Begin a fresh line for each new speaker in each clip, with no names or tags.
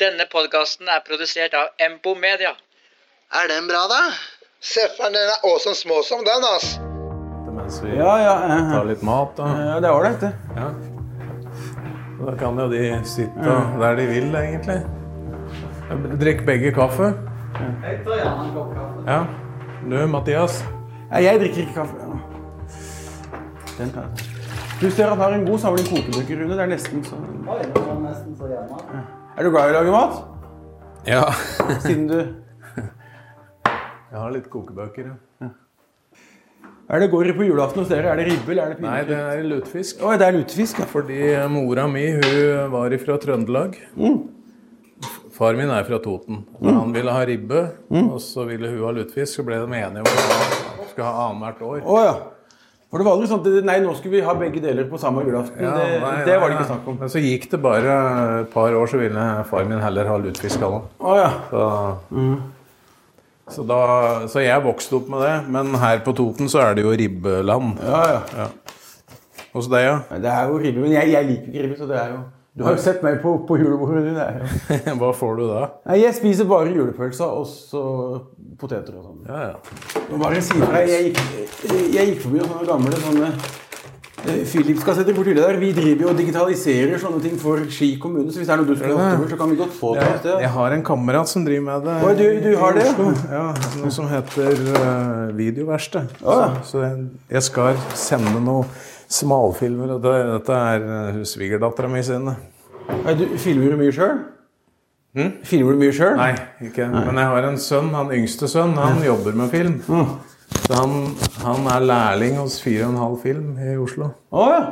Denne podkasten er produsert av Empo Media.
Er den bra, da? Sefferen, den er også små som den, ass.
Mens vi
Ja, ja. eh,
tar litt mat. Da.
Ja, det er ålreit, det.
ja. Da kan jo de sitte der de vil, egentlig. Drikk begge kaffe. Jeg tar Janen Ja. Du, Mathias.
Jeg drikker ikke kaffe. Den kan jeg. Du ser han har en god samling kokebøker, Rune. Det er nesten så Er du glad i å lage mat?
Ja.
Siden du
Jeg har litt kokebøker, ja.
Er det gårde på julaften hos dere? Er det ribbe eller er det
Nei, det er lutefisk.
Oi, det er lutefisk, ja.
Fordi mora mi hun var fra Trøndelag. Far min er fra Toten. Mm. Han ville ha ribbe, og så ville hun ha lutefisk. Så ble de enige om at de skulle ha annethvert år.
Oh, ja. For det var aldri sånn at Nei, nå skulle vi ha begge deler på samme julaften.
Ja,
det,
nei,
det var det ikke snakk om.
Men så gikk det bare et par år, så ville far min heller ha også.
Å ja.
Så, så, da, så jeg vokste opp med det. Men her på Toten så er det jo ribbeland.
Ja, ja.
Ja. Hos deg, ja?
Det er jo ribbe, men jeg, jeg liker ikke ribbe, så det er jo Du har jo sett meg på, på julebordet. ditt.
Hva får du da?
Nei, jeg spiser bare julepølser og så poteter og sånn.
Ja, ja.
Nå bare si fra. Jeg jeg gikk forbi sånne gamle sånne eh, Philips-kassetter borti der. Vi driver jo og digitaliserer sånne ting for Ski kommune, så hvis det er noe du skulle
det?
hatt over, så kan vi godt få det.
Jeg, jeg har en kamerat som driver med det.
Oi, du, du har det?
Ja, Noe som heter uh, Videoverksted.
Ah. ja.
Så, så jeg, jeg skal sende noen smalfilmer. og det, Dette er uh, svigerdattera mi sine.
Du, filmer du mye sjøl? Filmer du mye sjøl?
Nei, ikke. men jeg har en sønn. Han yngste sønn han jobber med film. Så han, han er lærling hos 4,5 Film i Oslo.
Å ja.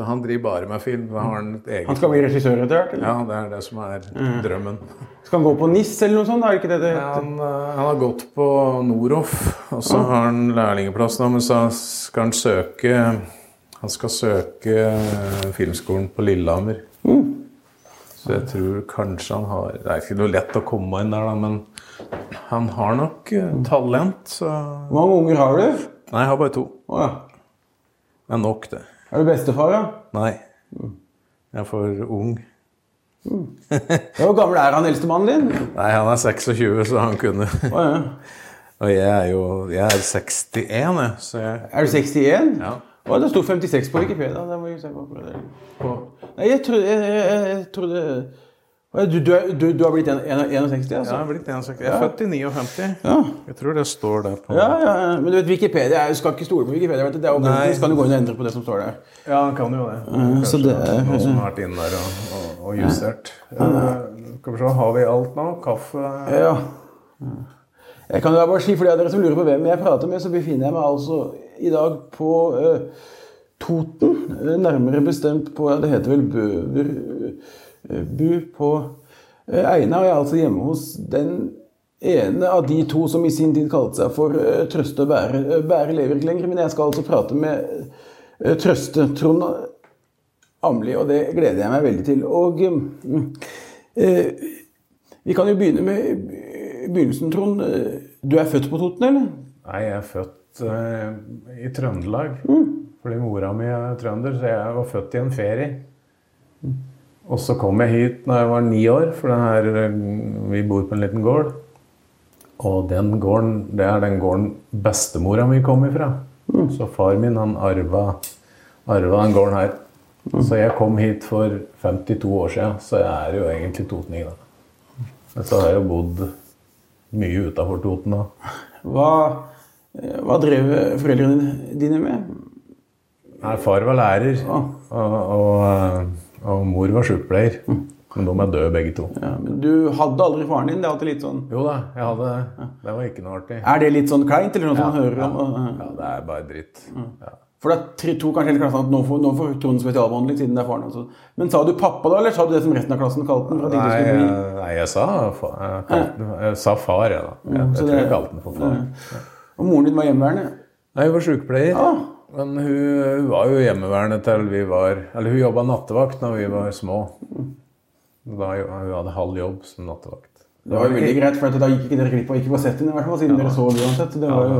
Så han driver bare med film. Han
skal bli regissør etter hvert?
Ja, det er det som er drømmen.
Skal han gå på NIS eller noe sånt? Er det det det
Han, eh, han har gått på Noroff, og så har han lærlingeplass nå, men så skal han søke Han skal søke eh, filmskolen på Lillehammer. Så jeg tror kanskje han har Det er ikke noe lett å komme inn der, da, men han har nok eh, talent, så
Hvor mange unger har du?
Nei, jeg har bare to.
Oh, ja.
Det er nok, det.
Er du bestefar, da?
Nei. Jeg er for ung.
Mm. hvor gammel er han eldstemannen din?
Nei, han er 26, så han kunne
Å ja.
Og jeg er jo Jeg er 61, jeg, så jeg
Er du 61?
Ja.
Å, det sto 56 på Wikipedia. Det må jeg se på. på. Nei, jeg trodde, jeg, jeg, jeg trodde du, du, du, du har blitt en- en- 61,
Ja,
altså?
jeg er blitt 61. Jeg er født i 59.
Ja.
Jeg tror det står der på
Ja, ja, ja. Men du vet, Wikipedia jeg skal ikke stole på Wikipedia. Vet du. Det er
Nei.
så kan du gå inn og endre på det som står der.
Ja, han kan jo det.
så det er-
noen som har vært inne der og, og, og justert. Eh, Skal vi se, har vi alt nå? Kaffe
Ja. Jeg kan jo bare si, for de av dere som lurer på hvem jeg prater med, så befinner jeg meg altså i dag på uh, Toten. eh, nærmere bestemt på ja, Det heter vel Bøver eh, Bu på eh, Eina. Og jeg er altså hjemme hos den ene av de to som i sin tid kalte seg for eh, Trøste og Bære. Bære lever ikke lenger, men jeg skal altså prate med Trøste. Trond Amli, og det gleder jeg meg veldig til. Og eh, vi kan jo begynne med begynnelsen, Trond. Du er født på Toten, eller?
Nei, jeg er født eh, i Trøndelag.
Mm.
Fordi mora mi er trønder, så jeg var født i en ferie. Og så kom jeg hit når jeg var ni år, for her, eh, vi bor på en liten gård. Og den gården, det er den gården bestemora mi kom ifra. Så far min han arva, arva den gården her. Så jeg kom hit for 52 år siden, så jeg er jo egentlig totning. da. Men så har jeg jo bodd mye utafor Toten da.
Hva, eh, hva drev foreldrene dine med?
Nei, far var lærer,
Ah.
og, og, og mor var sykepleier. Men de er døde begge to.
Ja, men du hadde aldri faren din? Det er litt sånn
Jo da, jeg hadde det. Det var ikke noe artig.
Er det litt sånn kleint, eller noe ja, man hører om?
Ja, det er bare dritt. Ja.
For da er to kanskje hele klassen at nå får, nå får Trond spesialbehandling siden det er faren. Altså. Men sa du pappa da, eller sa du det som resten av klassen kalte den?
Nei, jeg- nei, jeg sa, jeg, kalte, jeg sa far, jeg da. Jeg, jeg
så
tror jeg kalte den for far.
Og moren din var hjemmeværende?
Nei, hun var sykepleier.
Ja.
Men hun, hun var jo hjemmeværende til vi var Eller hun jobba nattevakt når vi var små. Da hun hadde halv jobb som nattevakt.
Det var jo veldig greit, for da gikk ikke dere glipp av ikke få sett henne, i hvert fall, siden dere så det uansett. Det var jo...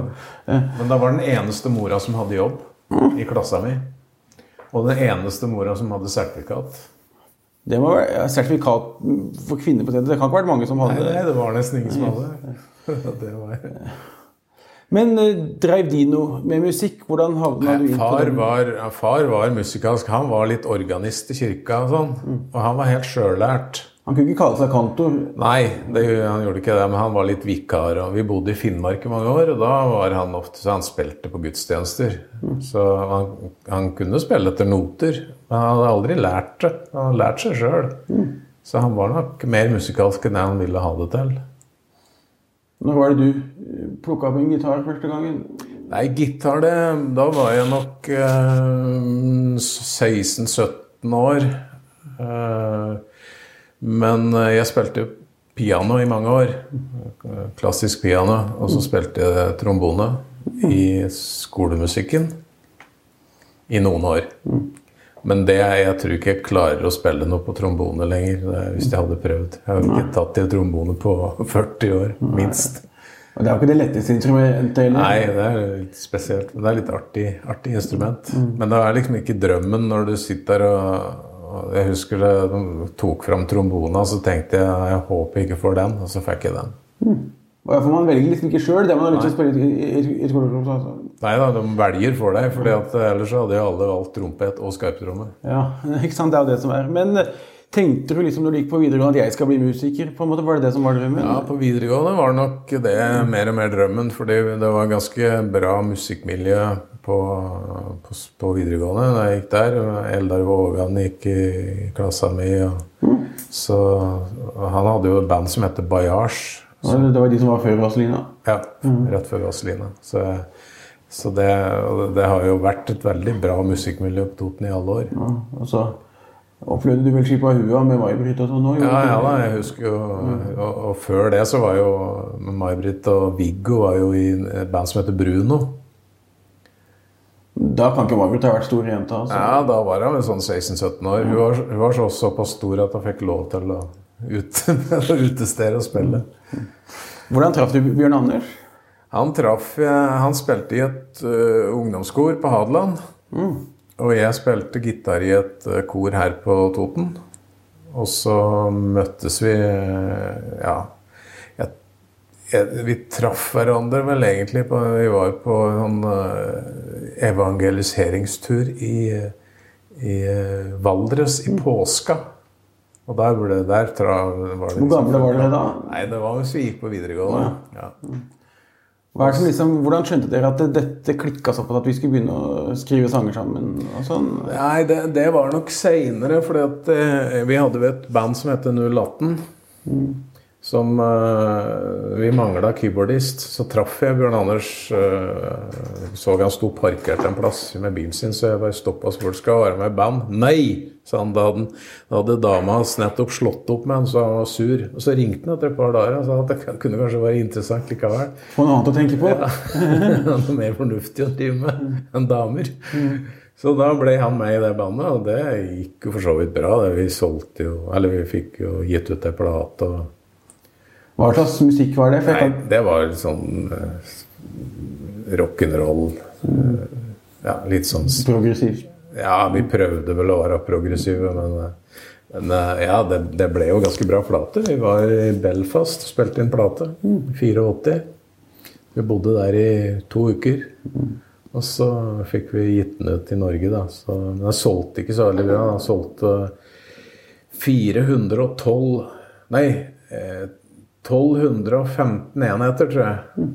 ja.
Men da var den eneste mora som hadde jobb i klassa mi. Og den eneste mora som hadde sertifikat.
Det må være sertifikat for kvinner på stedet. Det kan ikke vært mange som hadde
Nei,
det.
det var nesten ingen som hadde det. Var...
Men eh, dreiv de noe med musikk? Hvordan havna du inn på det?
var, far var musikalsk. Han var litt organist i kirka og sånn. Og han var helt sjøllært.
Han kunne ikke kalle seg kantor.
Nei, det, han gjorde ikke det, men han var litt vikar. Og vi bodde i Finnmark i mange år, og da var han ofte så han spilte på gudstjenester. Så han, han kunne spille etter noter, men han hadde aldri lært det. Han hadde lært seg sjøl. Så han var nok mer musikalsk enn det han ville ha det til.
Når var det du plukka opp en gitar første gangen?
Nei, gitar det Da var jeg nok eh, 16-17 år. Eh, men eh, jeg spilte piano i mange år. eh, Klassisk piano. Og så spilte jeg trombone i skolemusikken i noen år. Men det, jeg tror ikke jeg klarer å spille noe på trombone lenger. Er, hvis jeg hadde prøvd. Jeg har ikke tatt i trombone på 40 år, minst.
Og Det er jo ikke det letteste instrumentet heller.
Nei, det er litt spesielt. Men det er litt artig, artig instrument. Men det er liksom ikke drømmen når du sitter og, og Jeg husker det, de tok fram trombona, så tenkte jeg jeg håper jeg ikke får den, og så fikk jeg den.
Og ja, For man velger liksom ikke sjøl det man har lyst til å spille i, i, i. Altså.
Nei da, de velger for deg, for ellers hadde jo alle valgt trompet og skarptromme.
Ja, ikke sant? Det er jo det som er. Men eh, tenkte du liksom når du gikk på videregående at jeg skal bli musiker? på en måte? Var det det som var drømmen?
Ja, på videregående var nok det mer og mer drømmen, fordi det var ganske bra musikkmiljø på, på, på videregående da jeg gikk der. Eldar Vågan gikk i klassa mi. Og, så han hadde jo et band som heter Bayage.
Ja, Det var de som var før Vazelina?
Ja, rett før Vazelina. Så, så det, det har jo vært et veldig bra musikkmiljø på Toten i alle år.
Ja, og så opplevde du vel Skipa Hua med May-Britt og sånn òg?
Ja, ja da, jeg husker jo og, og før det så var jo May-Britt og Viggo var jo i et band som heter Bruno.
Da kan ikke May-Britt ha vært stor jente? altså.
Ja, da var hun sånn 16-17 år. Hun var, hun var så, såpass stor at hun fikk lov til å ut, utestere og spille.
Hvordan traff du Bjørn Anders?
Han traff Han spilte i et uh, ungdomskor på Hadeland. Og jeg spilte gitar i et uh, kor her på Toten. Og så møttes vi uh, Ja. Jeg, jeg, vi traff hverandre vel egentlig på Vi var på en evangeliseringstur i, i Valdres i påska. Og der, ble, der tra, var det
Hvor gamle var dere da?
Nei, det var hvis vi gikk på videregående. Ja.
Det som liksom, hvordan skjønte dere at dette klikka såpass at vi skulle begynne å skrive sanger sammen? sånn?
Nei, det, det var nok seinere, fordi eh, vi hadde jo et band som het 018. Som uh, Vi mangla keyboardist. Så traff jeg Bjørn Anders. Uh, så han sto parkert en plass med bilen sin, så jeg bare stoppa og spurte skal være med i band. Nei! sa han. Da hadde, da hadde dama hans nettopp slått opp med han, så han var sur. Og så ringte han etter et par dager og sa at det kunne kanskje være interessant likevel.
Få noe annet å tenke på?
Noe mer fornuftig å drive med enn damer. Så da ble han med i det bandet, og det gikk jo for så vidt bra. Vi solgte jo Eller vi fikk jo gitt ut ei plate. og
Hva slags musikk var det?
Nei, det var sånn uh, rock'n'roll. Uh, Ja, litt sånn
progressivt.
Ja, vi prøvde vel å være progressive, men, eh, men ja, det, det ble jo ganske bra plate. Vi var i Belfast og spilte inn plate. i 84. Vi bodde der i to uker. Og så fikk vi gitt den ut i Norge, da. Så, men den solgte ikke så veldig bra. Den solgte 412 Nei, 1215 enheter, tror jeg.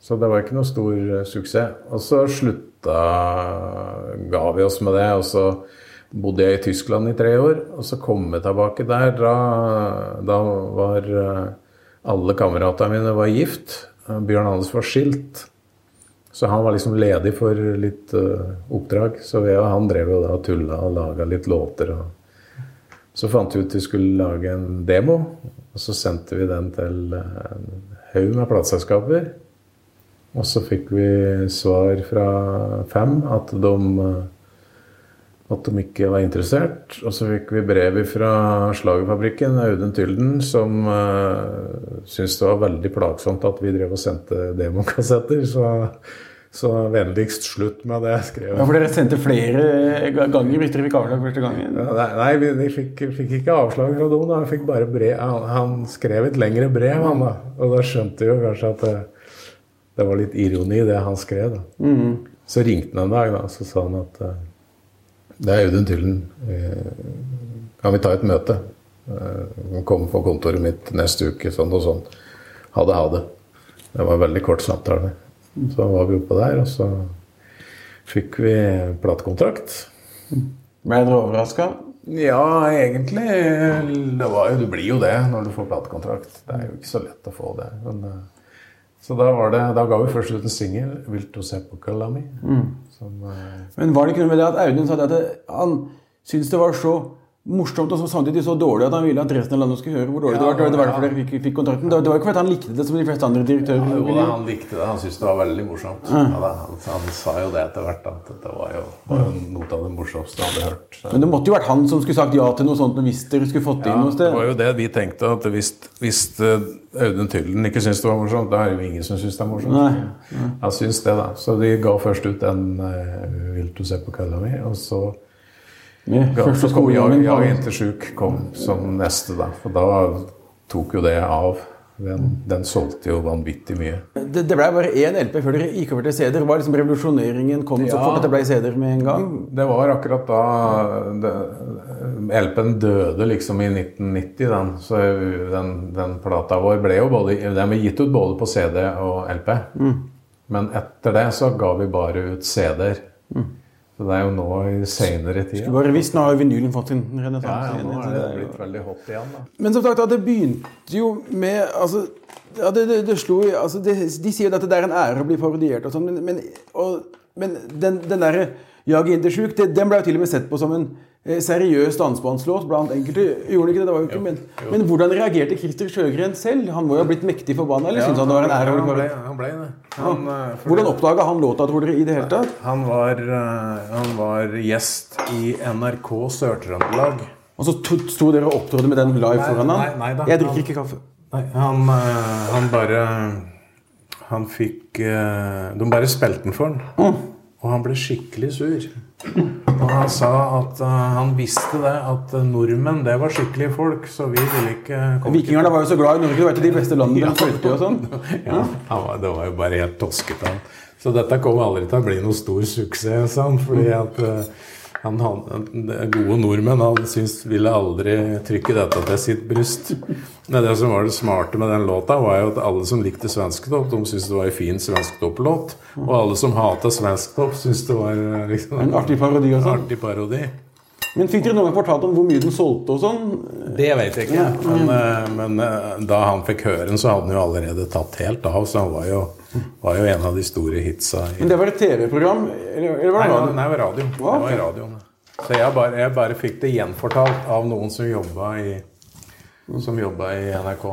Så det var ikke noe stor eh, suksess. Og så slutta ga vi oss med det. Og så bodde jeg i Tyskland i tre år. Og så kom jeg tilbake der. Da, da var eh, alle kameratene mine var gift. Eh, Bjørn Anders var skilt. Så han var liksom ledig for litt uh, oppdrag. Så vi og han drev jo da og tulla og laga litt låter. og så fant vi ut vi skulle lage en demo, og så sendte vi den til eh, en haug med plateselskaper. Og så fikk vi svar fra fem at de, eh, at de ikke var interessert. Og så fikk vi brev fra Slagerfabrikken, Audun Tylden, som uh, syntes det var veldig plagsomt at vi drev og sendte demokassetter. Så, Så vennligst slutt med det, skrev
Ja. For dere sendte flere ganger hvis dere fikk avslag første gangen?
Ja, nei, vi, vi fikk, fikk ikke avslag fra Don. Han, Vi fikk bare brev. Han, han skrev et lengre brev, han da. Og da skjønte vi jo kanskje at det, det var litt ironi det han skrev. da. Så ringte han en dag, da, så sa han at eh, det er Audun Tyllen. Eh, kan vi ta et møte? Kom Komme på kontoret mitt neste uke, sånn og sånn. Ha det, ha det. Det var en veldig kort samtale. Så var vi oppe der, og så fikk vi platekontrakt.
Ble dere overraska?
Ja, egentlig. Det var jo, du blir jo det når du får platekontrakt. Det er jo ikke så lett å få det. Men, eh, så da, var det, da ga vi først ut en singel, 'Vilto Sepulcra mi'. Som, eh,
Men var det ikke noe med det at Audun sa det at han syntes det var så morsomt og så samtidig så dårlig at han ville at resten av landet skulle høre hvor dårlig det var? Det var- det var derfor dere fikk, fikk kontrakten. Det var det ikke fordi han likte det som de fleste andre direktører.
jo, da, han likte det. Han syntes det var veldig morsomt. Ja, da, han, han sa jo det etter hvert, at dette var jo, var jo noe av det morsomste han hadde hørt.
Men det måtte jo vært han som skulle sagt ja til noe sånt hvis dere skulle fått det inn noe
det
sted.
var jo det vi tenkte, at hvis, hvis eh, Audun Tylden ikke syntes det var morsomt, da er det jo ingen som syns det er morsomt.
Nei,
Han syns det, da. Så de ga først ut en uh, 'Vil du se på kølla mi', og så Ja,
første
så kom jeg, jeg inntil sjuk kom som neste, da. For da tok jo det av. Den, den solgte jo vanvittig mye.
Det, det ble bare én LP før dere gikk over til CD-er. Var liksom revolusjoneringen kom så fort at det ble CD-er med en gang?
Det var akkurat da det- LP-en døde liksom i 1990, den. Så den, den plata vår ble jo både Den ble gitt ut både på CD og LP. Men etter det så ga vi bare ut CD-er. Så det er jo nå i seinere tid.
Skulle bare visst, nå har jo vinylen fått sin
Ja,
renessanse.
ja, nå er
det
blitt veldig hot igjen, da.
Men som sagt, det begynte jo med altså, ja, det, det, det slo, altså, det, De sier jo at det er en ære å bli parodiert, og sånn, men, men, og, men den, den derre 'Jag är inte sjuk', den ble jo til og med sett på som en seriøs dansebandslåt blant enkelte. Gjorde ikke det? det var jo ikke, men, men hvordan reagerte Christer Sjøgren selv? Han må jo ha blitt mektig forbanna, eller syntes han det var en ære?
han ble, han ble det. Han, eh,
Hvordan oppdaga han låta, tror dere, i det hele tatt?
han, var, eh, han var gjest i NRK Sør-Trøndelag.
Og så to- sto dere og opptrådte med den live
Nei,
foran han?
nei, nei da.
Jeg drikker ikke kaffe.
Nei, han, eh, han bare Han fikk eh, De bare spilte den for han. Og han ble skikkelig sur. Og han sa at uh, han visste det, at nordmenn det var skikkelige folk, så vi ville ikke komme
Vikingerne var jo så glad i Norge. Det var ikke de beste landene de følte og sånn.
Ja, var, det var jo bare helt toskete. Så dette kommer aldri til å bli noe stor suksess, sånn. Fordi at eh, han, gode nordmenn han syns, ville aldri trykke dette til sitt bryst. Men det som var det smarte med den låta, var jo at alle som likte svensktopp, de syntes det var en fin svensktopp-låt. Og alle som hata svensktopp, syntes det var eh, liksom,
En artig parodi og sånn.
artig parodi.
Men fikk dere noen gang fortalt om hvor mye den solgte og sånn?
Det vet jeg ikke. Men, eh, men eh, da han fikk høre den, så hadde han jo allerede tatt helt av. Så han var jo, var jo en av de store hitsa. i
Men det var et TV-program? Eller, eller var det
nei, nei, det var radio.
Hva?
Det var radio. Så jeg bare, jeg bare fikk det gjenfortalt av noen som jobba i, som jobba i NRK.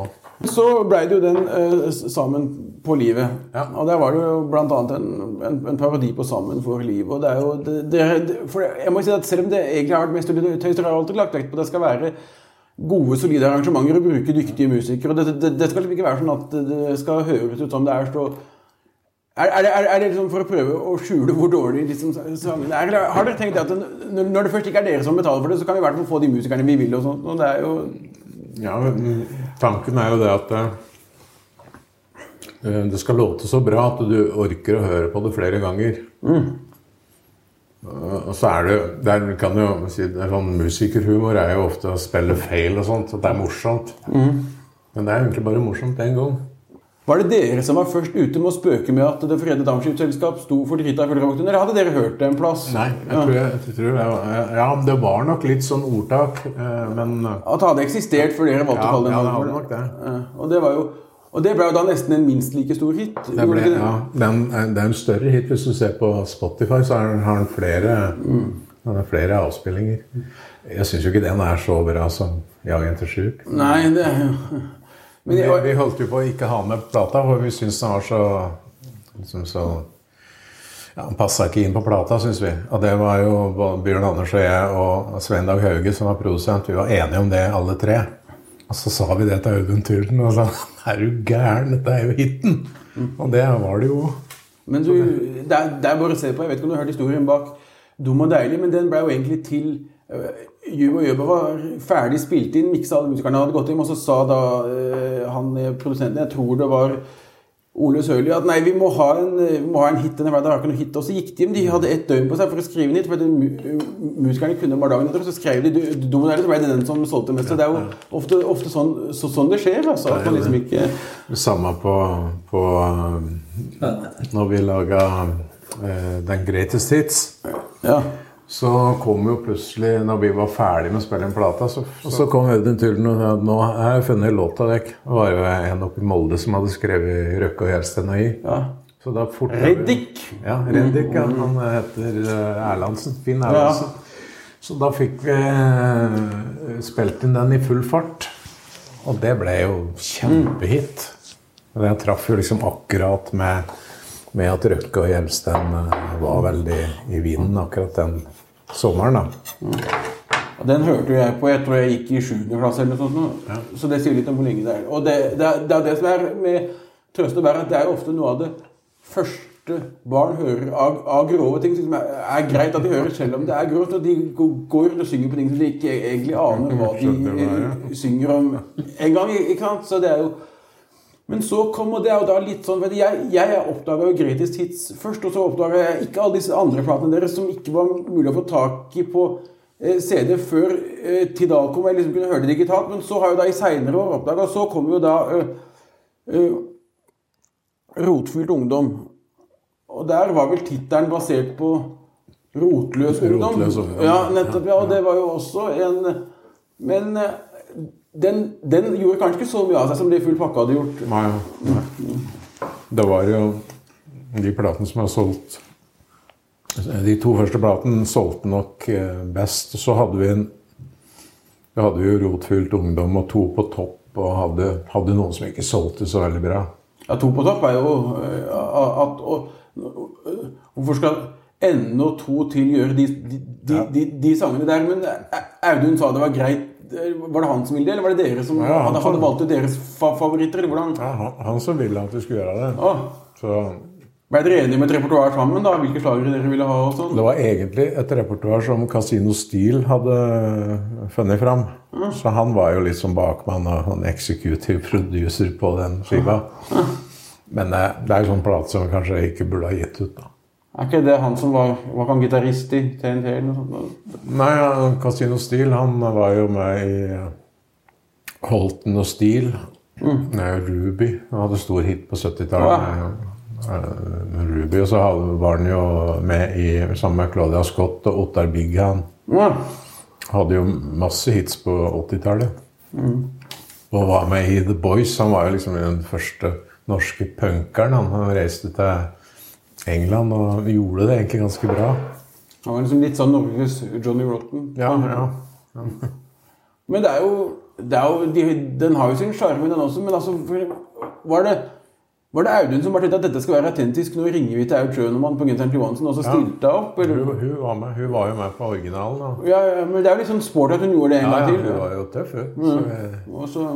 Så blei det jo den eh, Sammen på livet.
Ja.
Og der var det jo bl.a. En, en, en parodi på Sammen for livet. Og det er jo det, det, det, jeg må si at selv om det egentlig har vært mest tøys, har jeg alltid lagt vekt på at det skal være gode, solide arrangementer og bruke dyktige musikere. og Det, det, det skal liksom ikke være sånn at det skal høres ut som det er så er, er, er, er det liksom for å prøve å skjule hvor dårlig liksom, sangen er? Eller har dere tenkt at når, når det først ikke er dere som betaler for det, så kan vi i hvert fall få de musikerne vi vil? og sånt, og det er jo
Ja, Tanken er jo det at eh, det skal låte så bra at du orker å høre på det flere ganger. Eh, Og så er det, det er, kan jo si, er sånn Musikerhumor er jo ofte å spille feil og sånt. At det er morsomt. Men det er egentlig bare morsomt én gang.
Var det dere som var først ute med å spøke med at Det fredede Dampskipsselskap sto for drita i Fuglevågtun, eller hadde dere hørt det en plass?
Nei, jeg tror, jeg, jeg tror det Ja, det var nok litt sånn ordtak, eh, men
At det hadde eksistert før dere valgte
Ja,
å kalle det
ja, det hadde nok det.
Og det var jo og det ble jo da nesten en minst like stor hit.
det, ble,
det?
ja, den, er- det er en større hit. Hvis du ser på Spotify, så har den flere, den har flere avspillinger. Jeg syns jo ikke den er så bra som Jag er ikke sjuk.
Nei, det er jo Men
Vi,
jeg,
vi holdt jo på å ikke ha med plata, for vi syntes den var så liksom så ja, Han passa ikke inn på plata, syns vi. Og det var jo Bjørn Anders og jeg og Svein Dag Hauge som var produsent. Vi var enige om det, alle tre. Og så sa vi det til Audun Tylden, og sa Er du gæren? Dette er jo hiten! Og det var det jo.
Men du, det, er, det er bare å se på. Jeg vet ikke om du har hørt historien bak Dum og deilig, men den ble jo egentlig til uh, og Jøba var ferdig spilt inn, miksa alle musikerne hadde gått hjem, og så sa da uh, han eh, produsenten, jeg tror det var Ole Sørli, at nei, vi må ha en, vi må ha en hit denne hverdagen. har ikke noe hit. Og så gikk de hjem. De hadde ett døgn på seg for å skrive en hit. For mu musikerne kunne bare dagen etter, og så skrev de Dum her, så ble det den som solgte mest. Så det er jo ofte, ofte sånn, så, sånn det skjer. altså, at man liksom ikke...
Samme på, på Når vi laga uh, den Greatest Hits.
Ja.
Så kom jo plutselig, når vi var ferdig med å spille inn plata, så, så kom Audun Tullen og sa at nå har jeg funnet låta vekk. Det var jo en oppe i Molde som hadde skrevet 'Røkke og Gjelsten og i'.
ja.
Så da fort
Reddik.
Ja, Reddik. Ja. Han heter eh, Erlandsen. Finn Erlandsen. Så da fikk vi eh, spilt inn den i full fart. Og det ble jo kjempehit. Og det traff jo liksom akkurat med, med at Røkke og Gjelsten var veldig i vinden akkurat den sommeren. da.
Og Den hørte jo jeg på jeg tror jeg gikk i 7. klasse. eller noe sånt. Ja. Så det sier litt om hvor lenge det er. Og det, det, er, det er det som er med Trøste Bær, at det er ofte noe av det første barn hører av, av grove ting som er, er greit at de hører, selv om det er grovt. Og de går og synger på ting som de ikke egentlig aner hva de eh, synger om en gang. ikke sant? Så det er jo men så kommer det jo da litt sånn Jeg, jeg oppdaga jo Greatest Hits først, og så oppdaga jeg ikke alle disse andre platene deres som ikke var mulig å få tak i på eh, CD før eh, Tidal kom. Jeg liksom kunne høre det digitalt, men så har jo da i seinere år oppdaga Så kom jo da eh, eh, Rotfylt ungdom. Og der var vel tittelen basert på Rotløs ungdom.
Rotløs
Ja,
ja.
nettopp. Ja, og det var jo også en Men eh, den, den gjorde kanskje ikke så mye av seg som det Full pakke hadde gjort.
Nei, nei. Det var jo de platene som har solgt De to første platene solgte nok eh, best. Så hadde vi en Vi hadde jo Rotfylt ungdom og To på topp, og hadde, hadde noen som ikke solgte så veldig bra.
Ja, To på topp er jo eh, at og, Hvorfor skal enda to til gjøre de, de, de, de, de sangene der? Men Audun sa det var greit. Var det han som ville det, eller var det dere som
Ja, han
hadde,
som-
valgt ut deres fa favoritter? eller hvordan?
Ja, han, han som ville at vi skulle gjøre det.
Ah.
Så
ble dere enige med et repertoar sammen? da? Hvilke slagere dere ville ha? og sånn?
det var egentlig et repertoar som Casino Steel hadde funnet fram. Så han var jo litt som bakmann og en executive producer på den skiva. Men eh, det er jo sånn plate som vi kanskje ikke burde ha gitt ut. da.
Er ikke det han som var, var han gitarist i TNT eller noe sånt?
Nei, Casino Steel han var jo med i eh, Holten og Steel. Nei, Ruby. Han hadde stor hit på 70-tallet. Ja. Ruby, og så var han jo med i, sammen med Claudia Scott og Ottar Bighan.
Ja.
Hadde jo masse hits på 80-tallet. Og var med i The Boys. Han var jo liksom den første norske punkeren. Han, han reiste til England og gjorde det egentlig ganske bra.
Han var liksom litt sånn Norges Johnny Rotten.
Ja, ja.
Men det er jo, det er jo de, Den har jo sin sjarme, den også. Men altså, var det, var det Audun som bare tenkte at dette skal være autentisk? Nå ringer vi til Aud Schønemann på Genseren til Johansen, og så stilte hun opp? Eller?
Hun, hun, var med. hun var jo med på originalen. Da.
Ja, ja, men det er jo litt sånn sporty at hun gjorde det en
Ja,
gang til.
Ja, hun var jo tøff, hun. Så, eh,
Og så...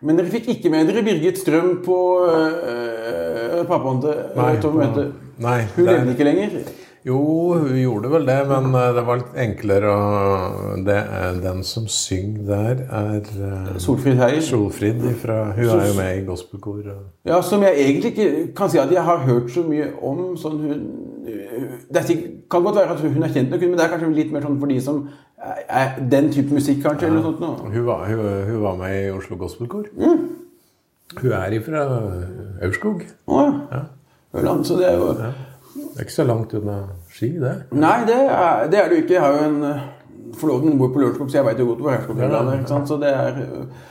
Men dere fikk ikke med dere Birgit Strøm på øh, pappaen til
Nei,
Tom Mette?
nei,
Hun
det-
levde ikke lenger?
Jo, hun gjorde vel det, men eh, det var litt enklere å det, er- Den som synger der, er eh,
Solfrid Heier?
Solfrid ifra Hun er jo med i gospelkor.
Ja, som jeg egentlig ikke kan si at jeg har hørt så mye om. Sånn hun, det er kan godt være at hun er kjent nok, men det er kanskje litt mer sånn for de som er, den type musikk, kanskje. eller noe sånt. Nå.
Hun var, hun, hun var med i Oslo Gospelkor. Hun er ifra Aurskog.
Å ja. Ørland, så det er jo
Det er ikke så langt unna Ski, det.
Nei, det er det, er det ikke. Jeg har jo en eh, forloveden bor på Lørenskog, så jeg veit jo godt hvor Ørskog er.
Ja, ja.
Så det er eh,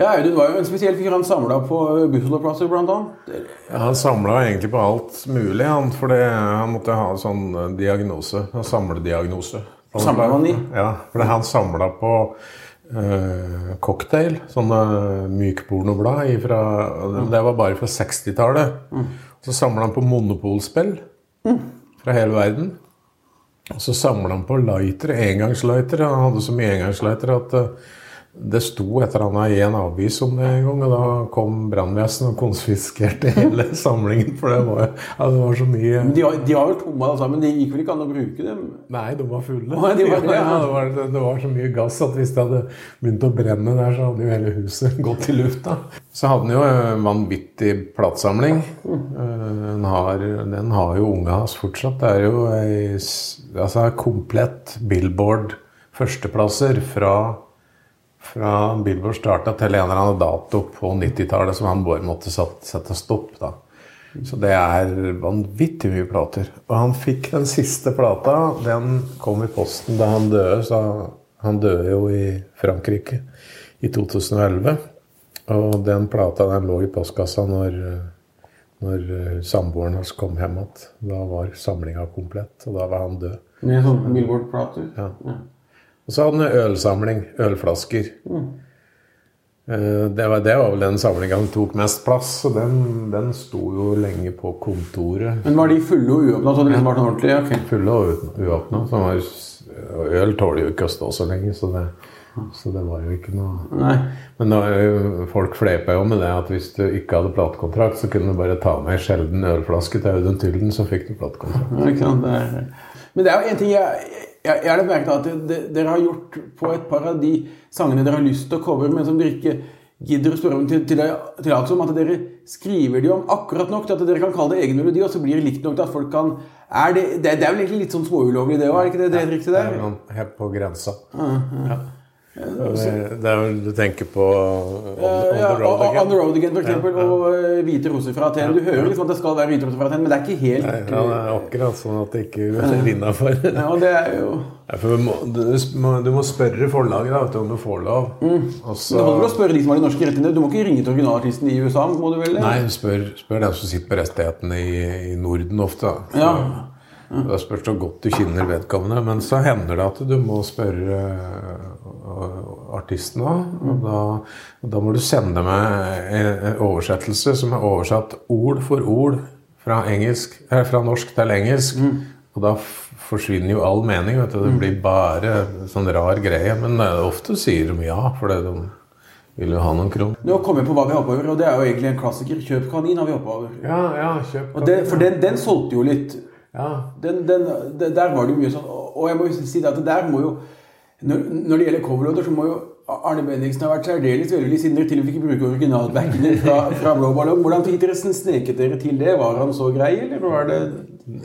Ja, Audun var jo en spesiell fyr. Han samla på bussholdeplasser, blant annet.
Ja, han samla egentlig på alt mulig, han. For han måtte ha en sånn eh, diagnose. En samlediagnose.
Samlet han i?
Ja, for han samla på eh, cocktail. Sånne mykpornoblad ifra Det var bare fra 60-tallet. Så samla han på monopolspill fra hele verden. Og så samla han på lightere, engangslightere. Han hadde så mye engangslightere at eh, Det sto et eller annet i en avis om det en gang, og da kom brannvesenet og konfiskerte hele samlingen. For det var, ja, det var så mye
Men de har, de var vel tomme alle sammen? Det gikk vel ikke an å bruke dem?
Nei, de var fulle.
Å, de var
ja, det, var, det var så mye gass at hvis det hadde begynt å brenne der, så hadde jo hele huset gått i lufta. Så hadde han jo en vanvittig platesamling. Eh, Den har, den har jo unga hans fortsatt. Det er jo ei altså, komplett Billboard førsteplasser fra fra Billboard starta til en eller annen dato på 90-tallet som han bare måtte sette stopp. da. Så det er vanvittig mye plater. Og han fikk den siste plata. Den kom i posten da han døde. Så han døde jo i Frankrike i 2011. Og den plata den lå i postkassa når, når eh, samboeren hans kom hjem igjen. Da var samlinga komplett, og da var han død.
Med sånne Billboard-plater?
Ja. Ja. Og så hadde han ølsamling. Ølflasker. Mm. Det var, det var vel den samlinga som tok mest plass, og den, den sto jo lenge på kontoret.
Men var de fulle og uåpna? Så det liksom var ordentlig? Ja.
Fulle og uåpna. Øl tåler jo ikke å stå så lenge, så det, så det var jo ikke noe
Nei.
Men da, folk fleipa jo med det at hvis du ikke hadde platekontrakt, så kunne du bare ta med ei sjelden ølflaske til Audun Tylden, så fikk du platekontrakt.
Men det er jo en ting jeg, jeg, jeg har merket at det, det, dere har gjort på et par av de sangene dere har lyst til å covre, men som dere ikke gidder å spørre om til, til, til om at dere skriver de om akkurat nok til at dere kan kalle det egen melodi, og så blir det likt nok til at folk kan er det, det, det er vel egentlig litt sånn småulovlig, det òg? Er det ikke det, det er riktig
Det
der?
er noen helt på grensa. Ja. Det, det er vel du tenker på On, on the Road
og On
Again?
the Road Again, for eksempel, og eh, Hvite roser fra Aten. Du hører liksom at det skal være hvite roser fra Aten, men det er ikke helt
Ja, det er akkurat sånn at det ikke er innafor.
Ja, det er jo
Du, må- du må- spørre forlaget da, vet du, om du får lov. Og så-
Det holder å spørre de som har de norske rettighetene. Du må ikke ringe til originalartisten i USA, må du vel?
Nei, spør, spør den som sitter på rettighetene i, i Norden ofte. da.
Ja.
Da spørs det så godt du kjenner vedkommende. Men så hender det at du må spørre øh, artisten òg. Og da, da må du sende meg en en oversettelse som er oversatt ord for ord fra, engelsk, eh, fra norsk til engelsk. Og da forsvinner jo all mening. vet du. Det blir bare sånn rar greie. Men eh, ofte sier de ja, for de vil jo ha noen kroner.
Nå kom jeg på hva vi hoppa over, og det er jo egentlig en klassiker. Kjøp kanin har vi hoppa over.
Ja, ja, kjøp
Og det, for den, den solgte jo litt.
Ja,
Den, den, der var det jo mye sånn Og og jeg må jo si det at det der må jo Når, når det gjelder coverlåter, så må jo Arne Bendiksen ha vært særdeles veldig siden dere til og med fikk bruke originalbackene fra, fra Blå Ballong. Hvordan fikk dere sneket dere til det? Var han så grei, eller var det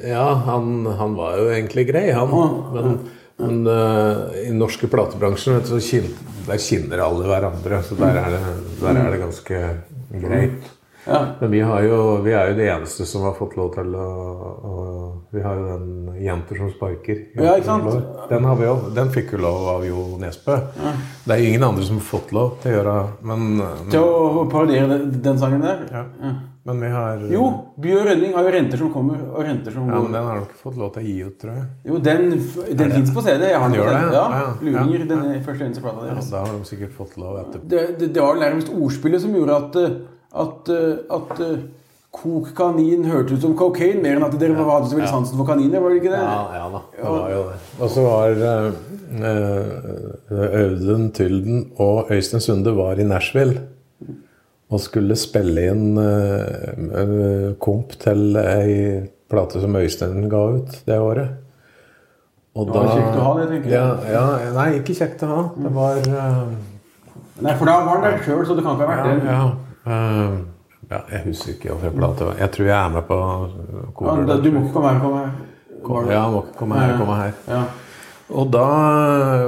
Ja, han, han var jo egentlig grei, han. Men, men uh, i den norske platebransjen vet du, der kinner alle hverandre. Så der er det, der er det ganske greit.
Ja.
Men vi, har jo, vi er jo de eneste som har fått lov til å, å Vi har jo den 'Jenter som sparker'.
Ja, ikke sant?
Den, har vi jo, den fikk jo lov av Jo Nesbø. Det er ingen andre som har fått lov til å gjøre Men,
Til å parodiere den, den sangen der?
ja. men vi har
Jo, By og Rønning har jo renter som kommer, og renter som
ja, men Den har du ikke fått lov til å gi ut, tror jeg.
Jo, den, den fins på CD. Jeg har den
Gjør det?
Ja,
Ja, ja. Ja.
den første eneste plata
Ja, da har de sikkert fått lov etterpå.
Det, det, det var nærmest ordspillet som gjorde at, eh, at, eh, at eh, Kok kanin hørtes ut som cocaine, mer enn at dere hadde så veldig sansen for kaniner. var det ikke det?
Ja, ja da. Det var jo det. Og så var uh, Audun Tylden og Øystein Sunde var i Nashville og skulle spille inn eh, eh, komp til ei plate som Øystein ga ut det året. Og
Det var kjekt å ha det, tenker jeg.
Ja, ja, nei, ikke kjekt å ha. Det var uh,
Nei, for da var han der sjøl, så det kan ikke ha vært
ja,
det.
ja, eh, ja, jeg husker ikke hvilken plate det var. Jeg tror jeg er med på
Ja, du må ikke komme her. Komme her.
Ja, må ikke komme her, komme her.
Ja.
Og da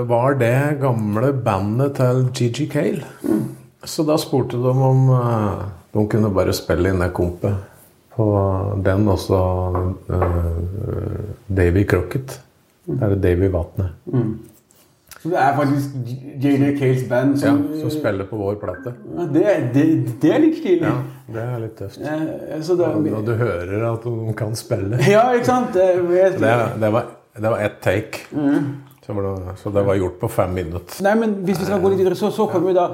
var det gamle bandet til Gigi Cale. Så da spurte de om uh, de kunne bare spille inn det kompet på den og så eh, Davy Crocket. Det er det Davy Vatnet.
Så det er faktisk JJ Cales band som,
Ja,
som
spiller på vår plate.
Ja, det, det, det er litt stilig.
Ja, det er litt tøft.
Eh, Så det,
Og du hører at de kan spille.
ja, ikke sant? Det,
Det, var, det var ett take. Så, var det, så det var gjort på fem minutter.
Nei, men hvis vi skal gå litt videre, så, så kan vi da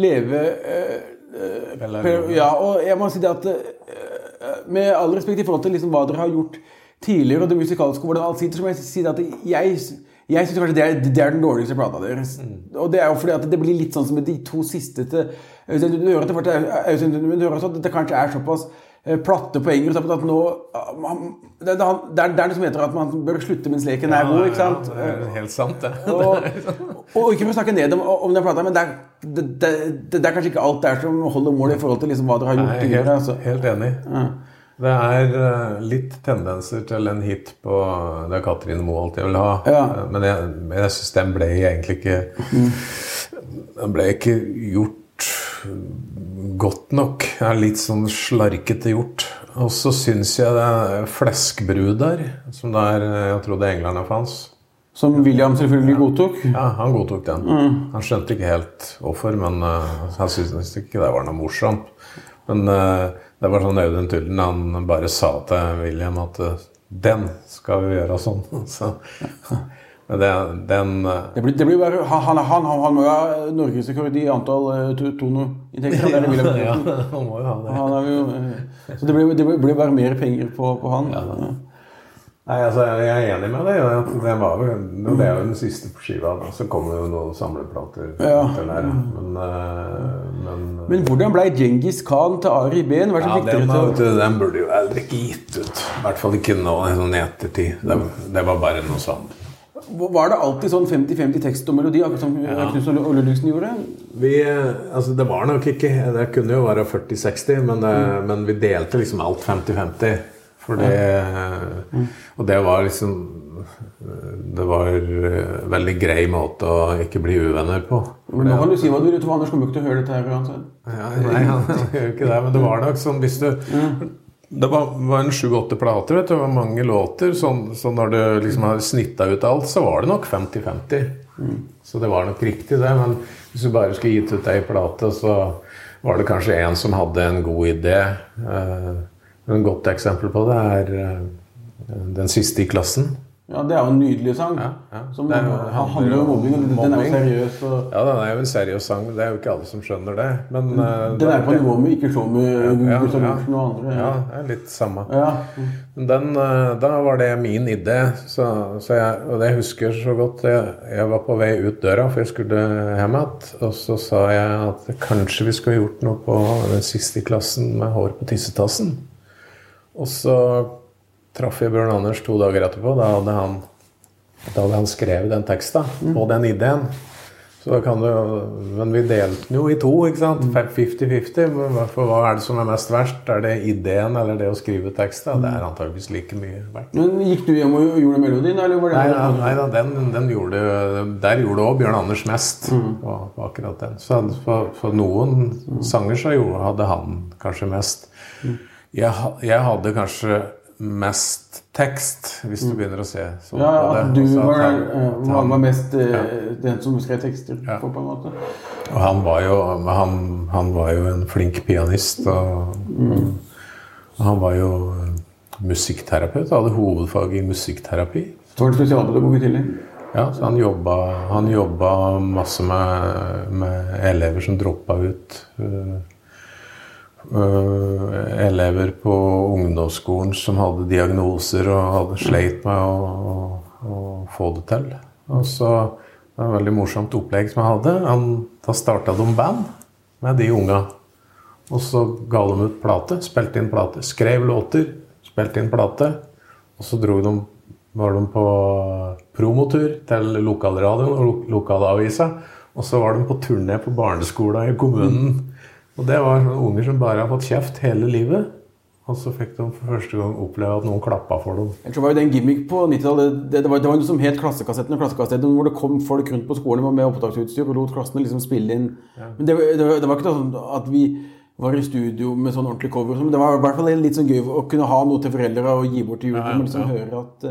leve eh, eh, Ja, og jeg må si det at eh, Med all respekt i forhold til liksom hva dere har gjort tidligere, og det musikalske, hvordan alt sitter, så må jeg si det at jeg, Jeg syns kanskje det er, det er den dårligste plata deres. Og det er jo fordi at det blir litt sånn som med de to siste til Øystein Du hører at det, du hører at det kanskje er såpass eh, platte poenger at nå ah, man, det, det, det, er, det er det som heter at man bør slutte mens leken er god. ikke sant?
Ja, det er helt sant, det.
Og, og ikke for å snakke ned om, om den plata, men det er, det, er kanskje ikke alt der som holder mål i forhold til liksom hva dere har gjort Nei,
helt,
Altså.
helt enig. Det er eh, litt tendenser til en hit på Det er Katrine Moe alt jeg vil ha.
Ja.
Eh, Men jeg, men jeg syns den ble egentlig ikke Den ble ikke gjort godt nok. Det er litt sånn slarkete gjort. Og så syns jeg det er fleskbrud der, som der jeg trodde englerne fantes.
Som William selvfølgelig godtok.
Ja, han godtok den. Han skjønte ikke helt hvorfor, men uh, han syntes ikke det var noe morsomt. Men eh, det var sånn Audun Tullen han bare sa til William at eh, den skal vi gjøre sånn. Så, men det, den eh,
Det blir, det blir bare, han, han, han, han må jo ha norgesrekord i antall tonoinntekter. Det er
Ja, han må jo ha det.
Jo, eh, så det blir, det blir- bare mer penger på, på han.
Nei, altså, Jeg er enig med deg. Det, var jo, det er jo den siste på skiva. da. Så kommer jo noen samleplater.
Ja.
der. Men, eh, men,
Men hvordan ble Djengis Khan til Ari Behn?
Ja, den, du, den burde jo aldri ikke gitt ut. I hvert fall ikke nå i sånn ettertid. Det, det var bare noe sånn.
Var det alltid sånn 50-50 tekst og melodi, akkurat som Knutsen og Ludvigsen gjorde?
Vi, eh, altså det var nok ikke Det kunne jo være 40-60, men, mm. men vi delte liksom alt 50-50. For det Og det var liksom Det var en veldig grei måte å ikke bli uvenner på. For
Nå kan du si hva du vil, Anders kommer ikke til å høre dette her uansett.
Ja, nei, han gjør ikke det, men det var nok sånn hvis du Det var, var en sju-åtte plater, vet du. Det var mange låter. Sånn, så når du liksom har snitta ut alt, så var det nok 50-50. Så det var nok riktig, det. Men hvis du bare skulle gitt ut ei plate, så var det kanskje en som hadde en god idé. Eh, Et godt eksempel på det er eh, Den siste i klassen.
Ja, Det er jo en nydelig sang.
Ja, ja.
Som
Det er
handler om mobbing. Den er jo seriøs. Og,
Ja, den er jo en seriøs sang, det er jo ikke alle som skjønner det. Men, den,
den er på nivå med Ikke slå med
ja,
Gustav
ja.
Lorentzen og andre.
Ja, det er litt samme. Men Den, eh, da var det min idé, så, så jeg, og det husker jeg så godt. Jeg, jeg var på vei ut døra, for jeg skulle hjem igjen. Og så sa jeg at kanskje vi skulle gjort noe på den siste i klassen med hår på tissetassen. Og så traff jeg Bjørn Anders to dager etterpå. Da hadde han, da hadde han skrevet den teksten og den ideen. Så da kan du, men vi delte den jo i to, ikke sant? 50-50. For hva er det som er mest verst? Er det ideen eller det å skrive teksten? Det er antageligvis like mye verdt.
Men Gikk du hjem og gjorde melodien, eller var det
Nei, nei, nei da, den, den gjorde, der gjorde òg Bjørn Anders mest. På, på akkurat den. Så for, for noen sanger så gjorde, hadde han kanskje mest. Jeg, jeg hadde kanskje mest tekst, hvis du begynner å se sånn
Ja,
på det.
at du var, eh,
at
han
han-
var mest ja. den som skrev tekster
Ja.
på, på en måte.
Og han var jo, han, han var jo en flink pianist. Og, og han var jo musikkterapeut. Hadde hovedfag i musikkterapi.
Så var det spesialpedagog i tillegg.
Ja, så han jobba, han jobba masse med, med elever som droppa ut. øh, elever på ungdomsskolen som hadde diagnoser og hadde sleit med å, å, å få det til. Og så det var et veldig morsomt opplegg som jeg hadde. Han, da starta de band med de unga. Og så ga de ut plate, spilte inn plate, skrev låter, spilte inn plate. Og så dro de, var de på promotur til lokalradioen og lo- lokalavisa. Og så var de på turné på barneskolen i kommunen. Og det var sånne unger som bare har fått kjeft hele livet. Og så fikk de for første gang oppleve at noen klappa for dem.
Jeg tror det var jo den gimmick på 90-tallet. Det, det, var, det var noe som het Klassekassetten og Klassekassetten, hvor det kom folk rundt på skolen med opptaksutstyr og lot klassene liksom spille inn. Men det, det, var ikke sånn at vi var i studio med sånn ordentlig cover. sånn, Men det var i hvert fall litt sånn gøy å kunne ha noe til foreldre og gi bort til jul. men liksom høre at...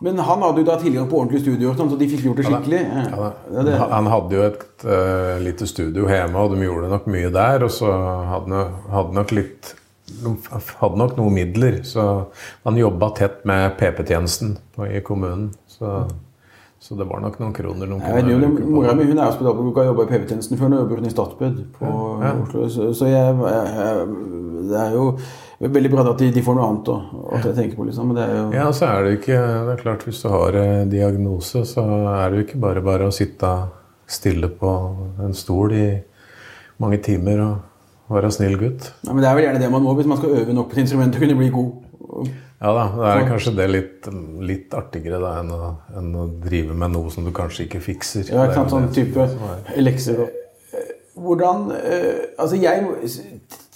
Men han hadde jo da tilgang på ordentlig studio, sånn, så de fikk gjort det skikkelig.
Ja, da.
det,
Han hadde jo et uh, lite studio hjemme, og de gjorde nok mye der. Og så hadde han hadde nok litt De hadde nok noen midler, så han jobba tett med PP-tjenesten i kommunen. Så Så det var nok noen kroner. Noen
Jeg vet jo, det, Mora mi hun er hospitalpedagog og har jobba i PV-tjenesten før. Nå jobber hun i Statped på
Ja.
Oslo. Så, så jeg, jeg, det er jo veldig bra at de, de får noe annet å at jeg tenker på, liksom. Men det er jo
Ja, så er det ikke Det er klart, hvis du har eh, diagnose, så er det jo ikke bare bare å sitte stille på en stol i mange timer og være snill gutt.
Ja, men det er vel gjerne det man må hvis man skal øve nok på et instrument å kunne bli god.
Ja da, det er kanskje det litt, litt artigere da, enn, å, enn å drive med noe som du kanskje ikke fikser.
Ja, ikke sant, sånn type
er-
lekser og Hvordan eh, Altså, jeg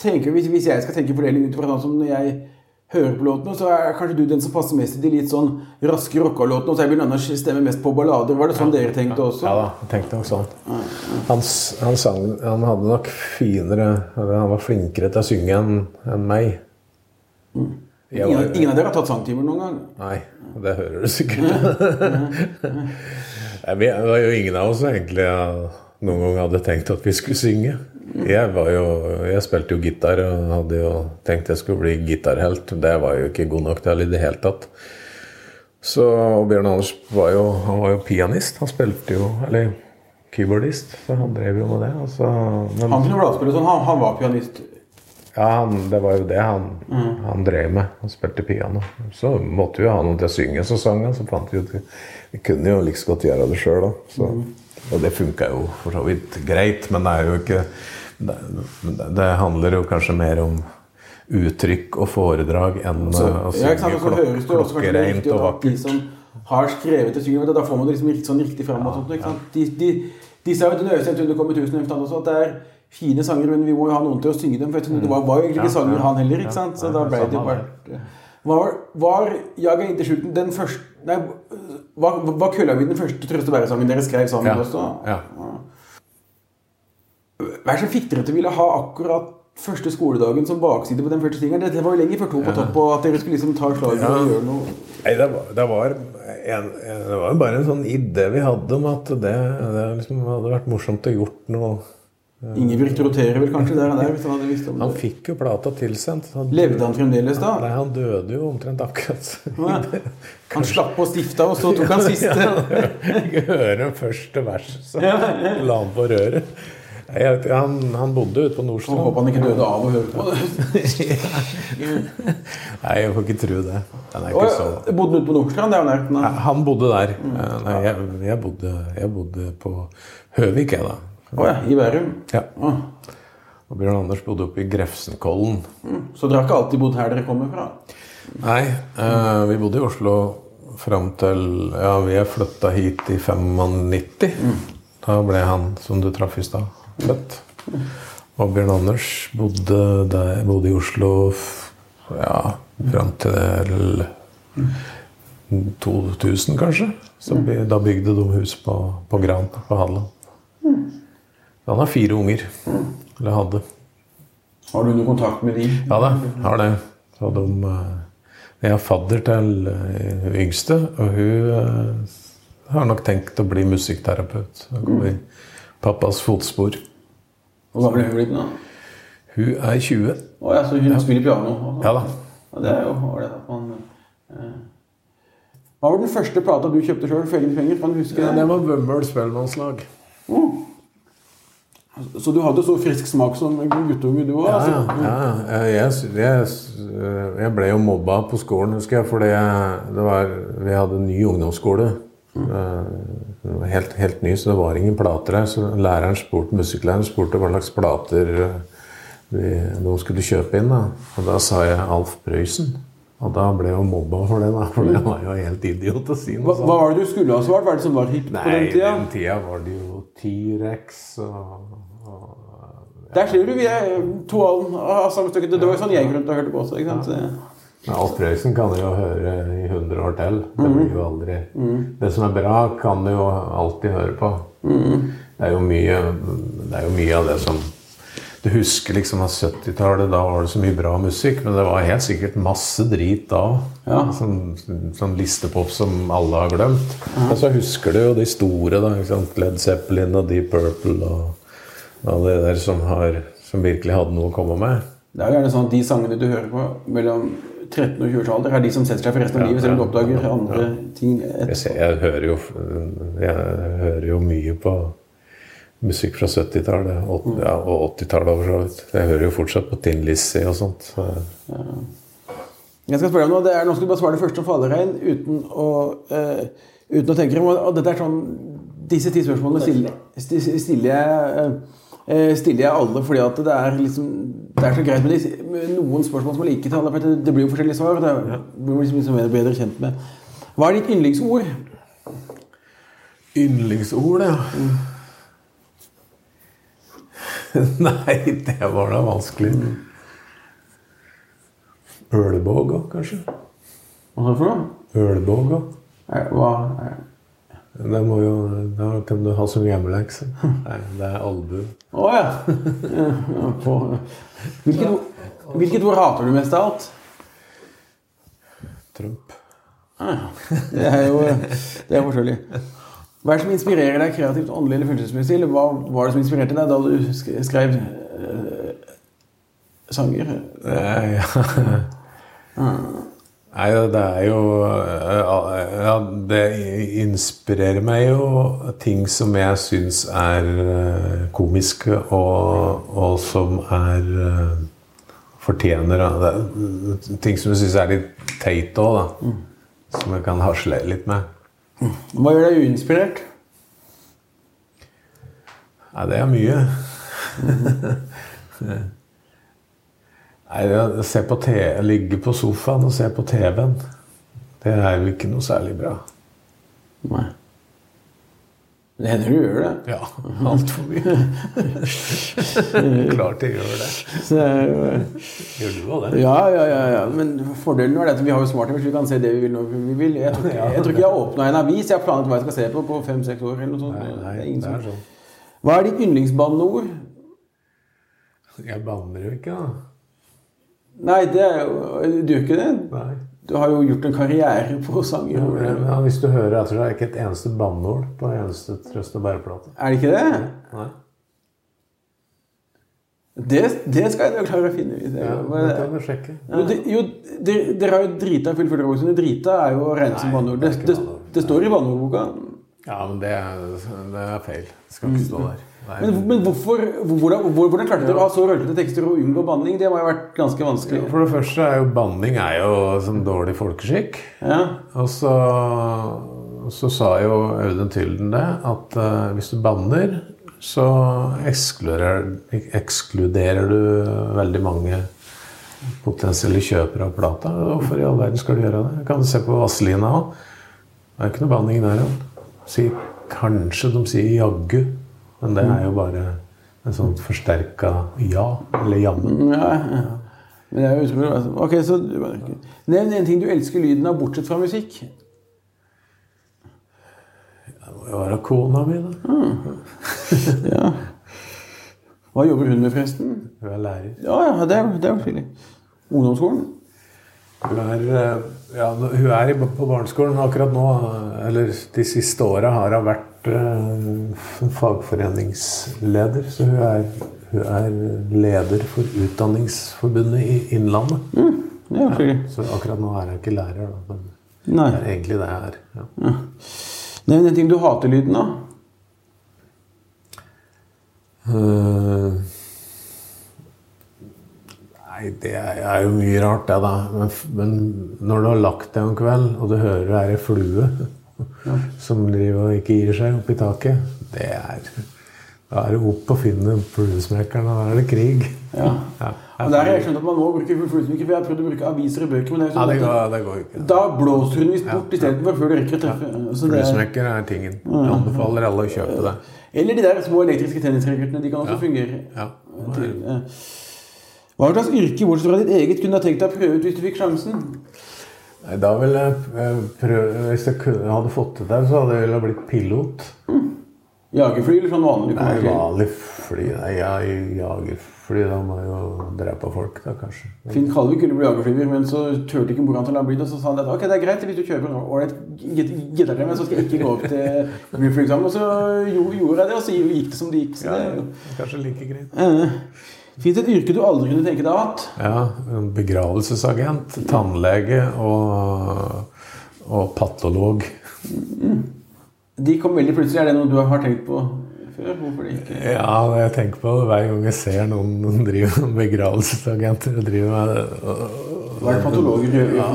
tenker hvis, jeg skal tenke fordeling ut fra sånn som når jeg hører på låtene, så er kanskje du den som passer mest i de litt sånn raske rocka-låtene, og så jeg vil Anders stemme mest på ballader. Var det sånn dere tenkte også?
Ja da, jeg tenkte nok sånn. Han, han, sang, han hadde nok finere Han var flinkere til å synge enn en meg.
Ingen,
var-
ingen av dere har tatt sangtimer noen gang?
Nei, det hører du sikkert. Vi- Det var jo ingen av oss egentlig noen gang hadde tenkt at vi skulle synge. Jeg, var jo, jeg spilte jo gitar og hadde jo tenkt jeg skulle bli gitarhelt. Det var jo ikke god nok til i det hele tatt. Så Bjørn Anders var jo, han var jo pianist. Han spilte jo Eller keyboardist, så han drev jo med det. Altså, så, men,
Han kunne bladspille sånn, han, han var pianist.
Ja, han, det var jo det han, han drev med. Han spilte piano. Så måtte vi ha noen til å synge, så sang han. Så fant vi ut Vi kunne jo like godt gjøre det sjøl, da. Så, Og det funka jo for så vidt greit, men det er jo ikke det, det handler jo kanskje mer om uttrykk og foredrag enn
Så,
å synge
ja, også
klokkereint
riktig
og
vakkert. de som har skrevet og synger, da får man det liksom sånn riktig fram. Ja, ja. De, de, de sa jo til Øystein Tune kommer tusen representanter også at det er fine sanger, men vi må jo ha noen til å synge dem. For det var, var jo egentlig ikke
Ja,
sanger han heller, ikke
Ja,
sant? Så
ja,
da ble det jo bare Var, var 'Jaga er inntil den første Nei, var, var 'Køllavid' den første Trøste bære-sangen dere skrev sammen
Ja,
også?
ja.
Hva er det som fikk dere til å ville ha akkurat første skoledagen som bakside på den første singelen? Dette var jo lenge før To på topp, og at dere skulle liksom ta slaget og gjøre noe
Nei, det var, det, var en, det var jo bare en sånn idé vi hadde om at det, det liksom hadde vært morsomt å gjort noe
Ingebrigt roterer vel kanskje der og der, hvis han hadde visst om
Han fikk jo plata tilsendt. Han,
Levde han fremdeles da?
Nei, han døde jo omtrent akkurat.
Ja. Han slapp på stifta, og så tok han siste.
Ikke høre første vers, så la han på røret. Jeg vet, han, han bodde ute på Nordstrand.
håper han ikke døde av å høre på det.
Nei, jeg får ikke tro det. Den er ikke så
Bodde bodde ute på Nordstrand, det er jo nært.
Han bodde der. Eh, Nei, jeg, jeg, bodde, jeg bodde på Høvik, jeg, da.
Å ja, i Bærum.
Ja.
Oh.
Og Bjørn Anders bodde oppe i Grefsenkollen.
Så dere har ikke alltid bodd her dere kommer fra?
Nei, eh, vi bodde i Oslo fram til Ja, vi er flytta hit i 95. Da ble han, som du traff i stad, født. Og Bjørn Anders bodde, der, bodde i Oslo ja, fram til 2000, kanskje. Så by, da bygde de hus på, på Gran på Hadeland. Han har fire unger. Eller hadde.
Har du noe kontakt med dem?
Ja da, har det. Så de, eh, jeg er fadder til eh, yngste, og hun eh, har nok tenkt å bli musikkterapeut. Å Gå i pappas fotspor.
Hvor gammel er hun blitt nå?
Hun er 20.
Å ja, så hun spiller piano?
Ja da.
Ja, det er jo ålreit at man eh. Hva var den første plata du kjøpte sjøl for egne penger? Kan du huske det?
var Vømmøl spellemannslag.
Så du hadde så frisk smak som guttunge, du òg?
Ja,
altså.
ja, ja. Jeg, jeg, jeg ble jo mobba på skolen, husker jeg, fordi var, vi hadde en ny ungdomsskole. Eh, Helt, helt ny, så det var ingen plater her. Så læreren spurte, musikklæreren spurte hva slags plater eh, vi, de skulle kjøpe inn. Da. Og da sa jeg Alf Prøysen. Og da ble jeg mobba for det, da. For det var jo helt idiot å si noe sånt.
hva var det du skulle ha svart? Hva er det som var hipt på den tida?
den tida var det jo T-rex og, og
Der ser du vi er to av samme stykke. Det var jo sånn jeg rundt og hørte på også. ikke sant? Ja.
Men Alf Prøysen kan du jo høre i 100 år til. Det blir jo aldri Det som er bra, kan du jo alltid høre på. Det er jo mye Det er jo mye av det som Du husker liksom av 70-tallet, da var det så mye bra musikk, men det var helt sikkert masse drit da.
Ja.
Sånn, sånn listepop som alle har glemt. Og så husker du jo de store, da. Ikke sant? Led Zeppelin og Deep Purple og og det der som, har, som virkelig hadde noe å komme med.
Det er jo gjerne sånn at de sangene du hører på mellom 13 og 20 alder, er de som setter seg for resten av
Ja,
livet, selv om du
ja,
oppdager
ja,
andre
ting
ting
Jeg, ser, jeg, hører jo, jeg hører jo mye på musikk fra 70-tallet og, ja, og 80-tallet. for så vidt. Jeg hører jo fortsatt på Tin Lizzie og sånt. Så,
Jeg skal spørre deg om noe. Det er, nå skal du bare svare det første om faller inn, uten å, eh, uten å tenke. Og dette er sånn, disse ti spørsmålene stiller, stiller jeg uh, stiller jeg alle fordi at det er liksom Det er så greit med, de, med noen spørsmål som er like til alle. For det, blir jo forskjellige svar. og Det blir liksom, liksom bedre kjent med. Hva er ditt yndlingsord?
Yndlingsord, ja. Nei, det var da vanskelig. Ølbåga, kanskje.
Hva er det for noe? Ølbåga. Hva
Det må jo, da kan du ha som hjemmelekse. Nei, det er albue.
Å oh, Ja, på- Hvilket, ord- hvilket ord hater du mest av alt?
Trump.
Ah, Det er jo det er forskjellig. Hva er det som inspirerer deg kreativt, åndelig eller følelsesmessig? Eller hva var det som inspirerte deg da du sk- skrev eh, sanger?
Nei, Nei, det er jo Ja, det inspirerer meg jo ting som jeg syns er eh, komiske, og, og som er eh, Fortjener er Ting som jeg syns er litt teit òg, da. Som jeg kan hasle litt med.
Hva gjør deg uinspirert?
Nei, det er mye. Nei, se på te ligge på sofaen og se på TV-en, det er jo ikke noe særlig bra.
Nei. Det hender du gjør det.
Ja, altfor mye. Klart jeg gjør det.
Så det jo,
Gjør du òg det?
ja, ja, ja, ja. Men fordelen er at vi har jo Hvis vi kan se det vi vil når vi vil. Jeg tror ikke jeg, tror ikke jeg åpna en avis. Jeg har planlagt hva jeg skal se på på fem-seks år. eller noe sånt.
Nei, nei,
Det
det er sånn.
Hva er ditt yndlingsbanneord?
Jeg banner jo ikke, da.
Nei, det er jo Du gjør ikke det?
Nei.
Du har jo gjort en karriere på sanger.
Ja, hvis du hører etter, så er det ikke et eneste banneord på en eneste Trøst og bæreplate.
Er det ikke det?
Nei.
Det, det skal jeg klare å finne ut.
Ja, det kan du sjekke.
Jo, det, jo det- dere har jo drita full fulle Drita er jo å regne som banneord.
det
Det, det, det står i banneordboka.
Ja, men det er, det er feil. Det skal ikke stå der.
Men, men hvorfor, hvordan, hvor- hvordan klarte dere å ha så rølpete tekster og unngå banning? Det må jo ha vært ganske vanskelig.
For det første er jo banning er jo som dårlig folkeskikk.
Ja.
Og så, så sa jo Audun Tylden det, at uh, hvis du banner, så ekskluderer, ekskluderer du veldig mange potensielle kjøpere av plata. Hvorfor i all verden skal du gjøre det? Jeg kan se på Vazelina òg. Det er ikke noe banning der. ja. Si, kanskje de sier 'jaggu', men det er jo bare en sånn forsterka ja, eller jammen.
Ja, ja. Men det jo utrolig. altså. Ok, så Nevn en ting du elsker lyden av, bortsett fra musikk.
Det må jo være kona mi, da.
Ja. Hva jobber hun med, forresten?
Hun er lærer.
Ja, ja, det er det jo stilig. Ungdomsskolen?
Hun er, eh, ja, hun er på barneskolen akkurat nå, eller de siste åra har hun vært fagforeningsleder. Så hun er, hun er leder for Utdanningsforbundet i Innlandet.
Mm. Ja, stilig.
Så akkurat nå er hun ikke lærer, da, men
Nei.
det er egentlig det jeg er. Ja.
Nevn en ting du hater lyden av.
Eh, Nei, det er jo mye rart, det, da. Men, men når du har lagt deg om kveld, og du hører det er ei flue som driver og ikke gir seg opp i taket, det er Da er det opp og finne fluesmekkeren, og da er det krig.
Ja.
Ja,
Og der har jeg skjønt at man må bruke fluesmykker, for jeg har prøvd å bruke aviser og bøker. Men det er
Ja, det
sånn
går, det går ikke.
da blåser hun visst bort istedenfor før du rekker å treffe. Ja. er,
Fluesmekker er tingen. Jeg anbefaler alle å kjøpe det.
eller de der små elektriske tennisracketene. De kan også fungere.
Ja.
Ja. Hva slags yrke bortsett fra ditt eget kunne du ha tenkt deg å prøve ut hvis du fikk sjansen?
Nei, Da ville jeg eh, prøve Hvis jeg kunne, hadde fått det der, så hadde jeg vel blitt pilot.
Jagerfly eller sånn vanlig?
Nei,
kommersiell?
vanlig fly Nei, jeg jagerfly. Da må jeg jo drepe folk, da, kanskje.
Finn Kalvik ville bli jagerflyver, men så turte ikke mora til å la bli det. Så sa han at ok, det er greit hvis du kjøper en ålreit gitarlem, men så skal jeg ikke gå opp til flyeksamen. Og så gjorde jeg det, og så gikk det som det gikk. Så det ja,
kanskje like greit.
Eh, Fins et yrke du aldri kunne tenke deg å ha hatt?
Ja, en begravelsesagent, tannlege og, og patolog.
De kom veldig plutselig. Er det noe du har tenkt på før? Hvorfor det ikke?
Ja, jeg tenker på det hver gang jeg ser noen drive med begravelsesagenter og driver med
Hva er det patologer gjør Ja,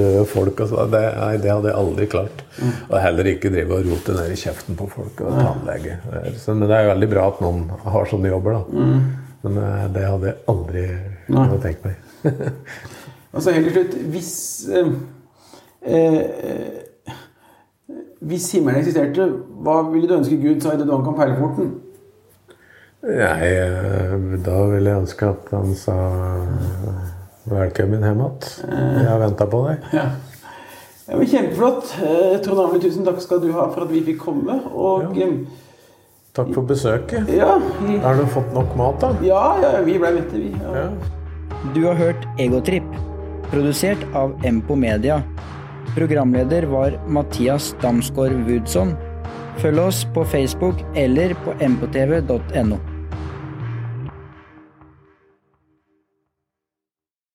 døde folk og sånn. Det, nei, det hadde jeg aldri klart. Og heller ikke drive og rote ned i kjeften på folk og tannlege. Men det er jo veldig bra at noen har sånne jobber, da. Men eh, det hadde jeg aldri kunnet tenkt meg.
Altså helt til slutt Hvis eh, eh, Hvis himmelen eksisterte, hva ville du ønske Gud sa i det du ankom perleporten?
Nei, eh, da ville jeg ønske at han sa velkommen hjem igjen. Jeg har venta på deg.
Ja. ja men Kjempeflott. Eh, Trond Arne, tusen takk skal du ha for at vi fikk komme. Og
Ja. Takk for besøket.
ja,
Har du fått nok mat, da?
ja, ja, vi ble mette, vi. Ja.
Ja.
Du har hørt Egotripp, produsert av Empo Media. Programleder var Mathias Damsgaard Woodson. Følg oss på Facebook eller på mpotv.no.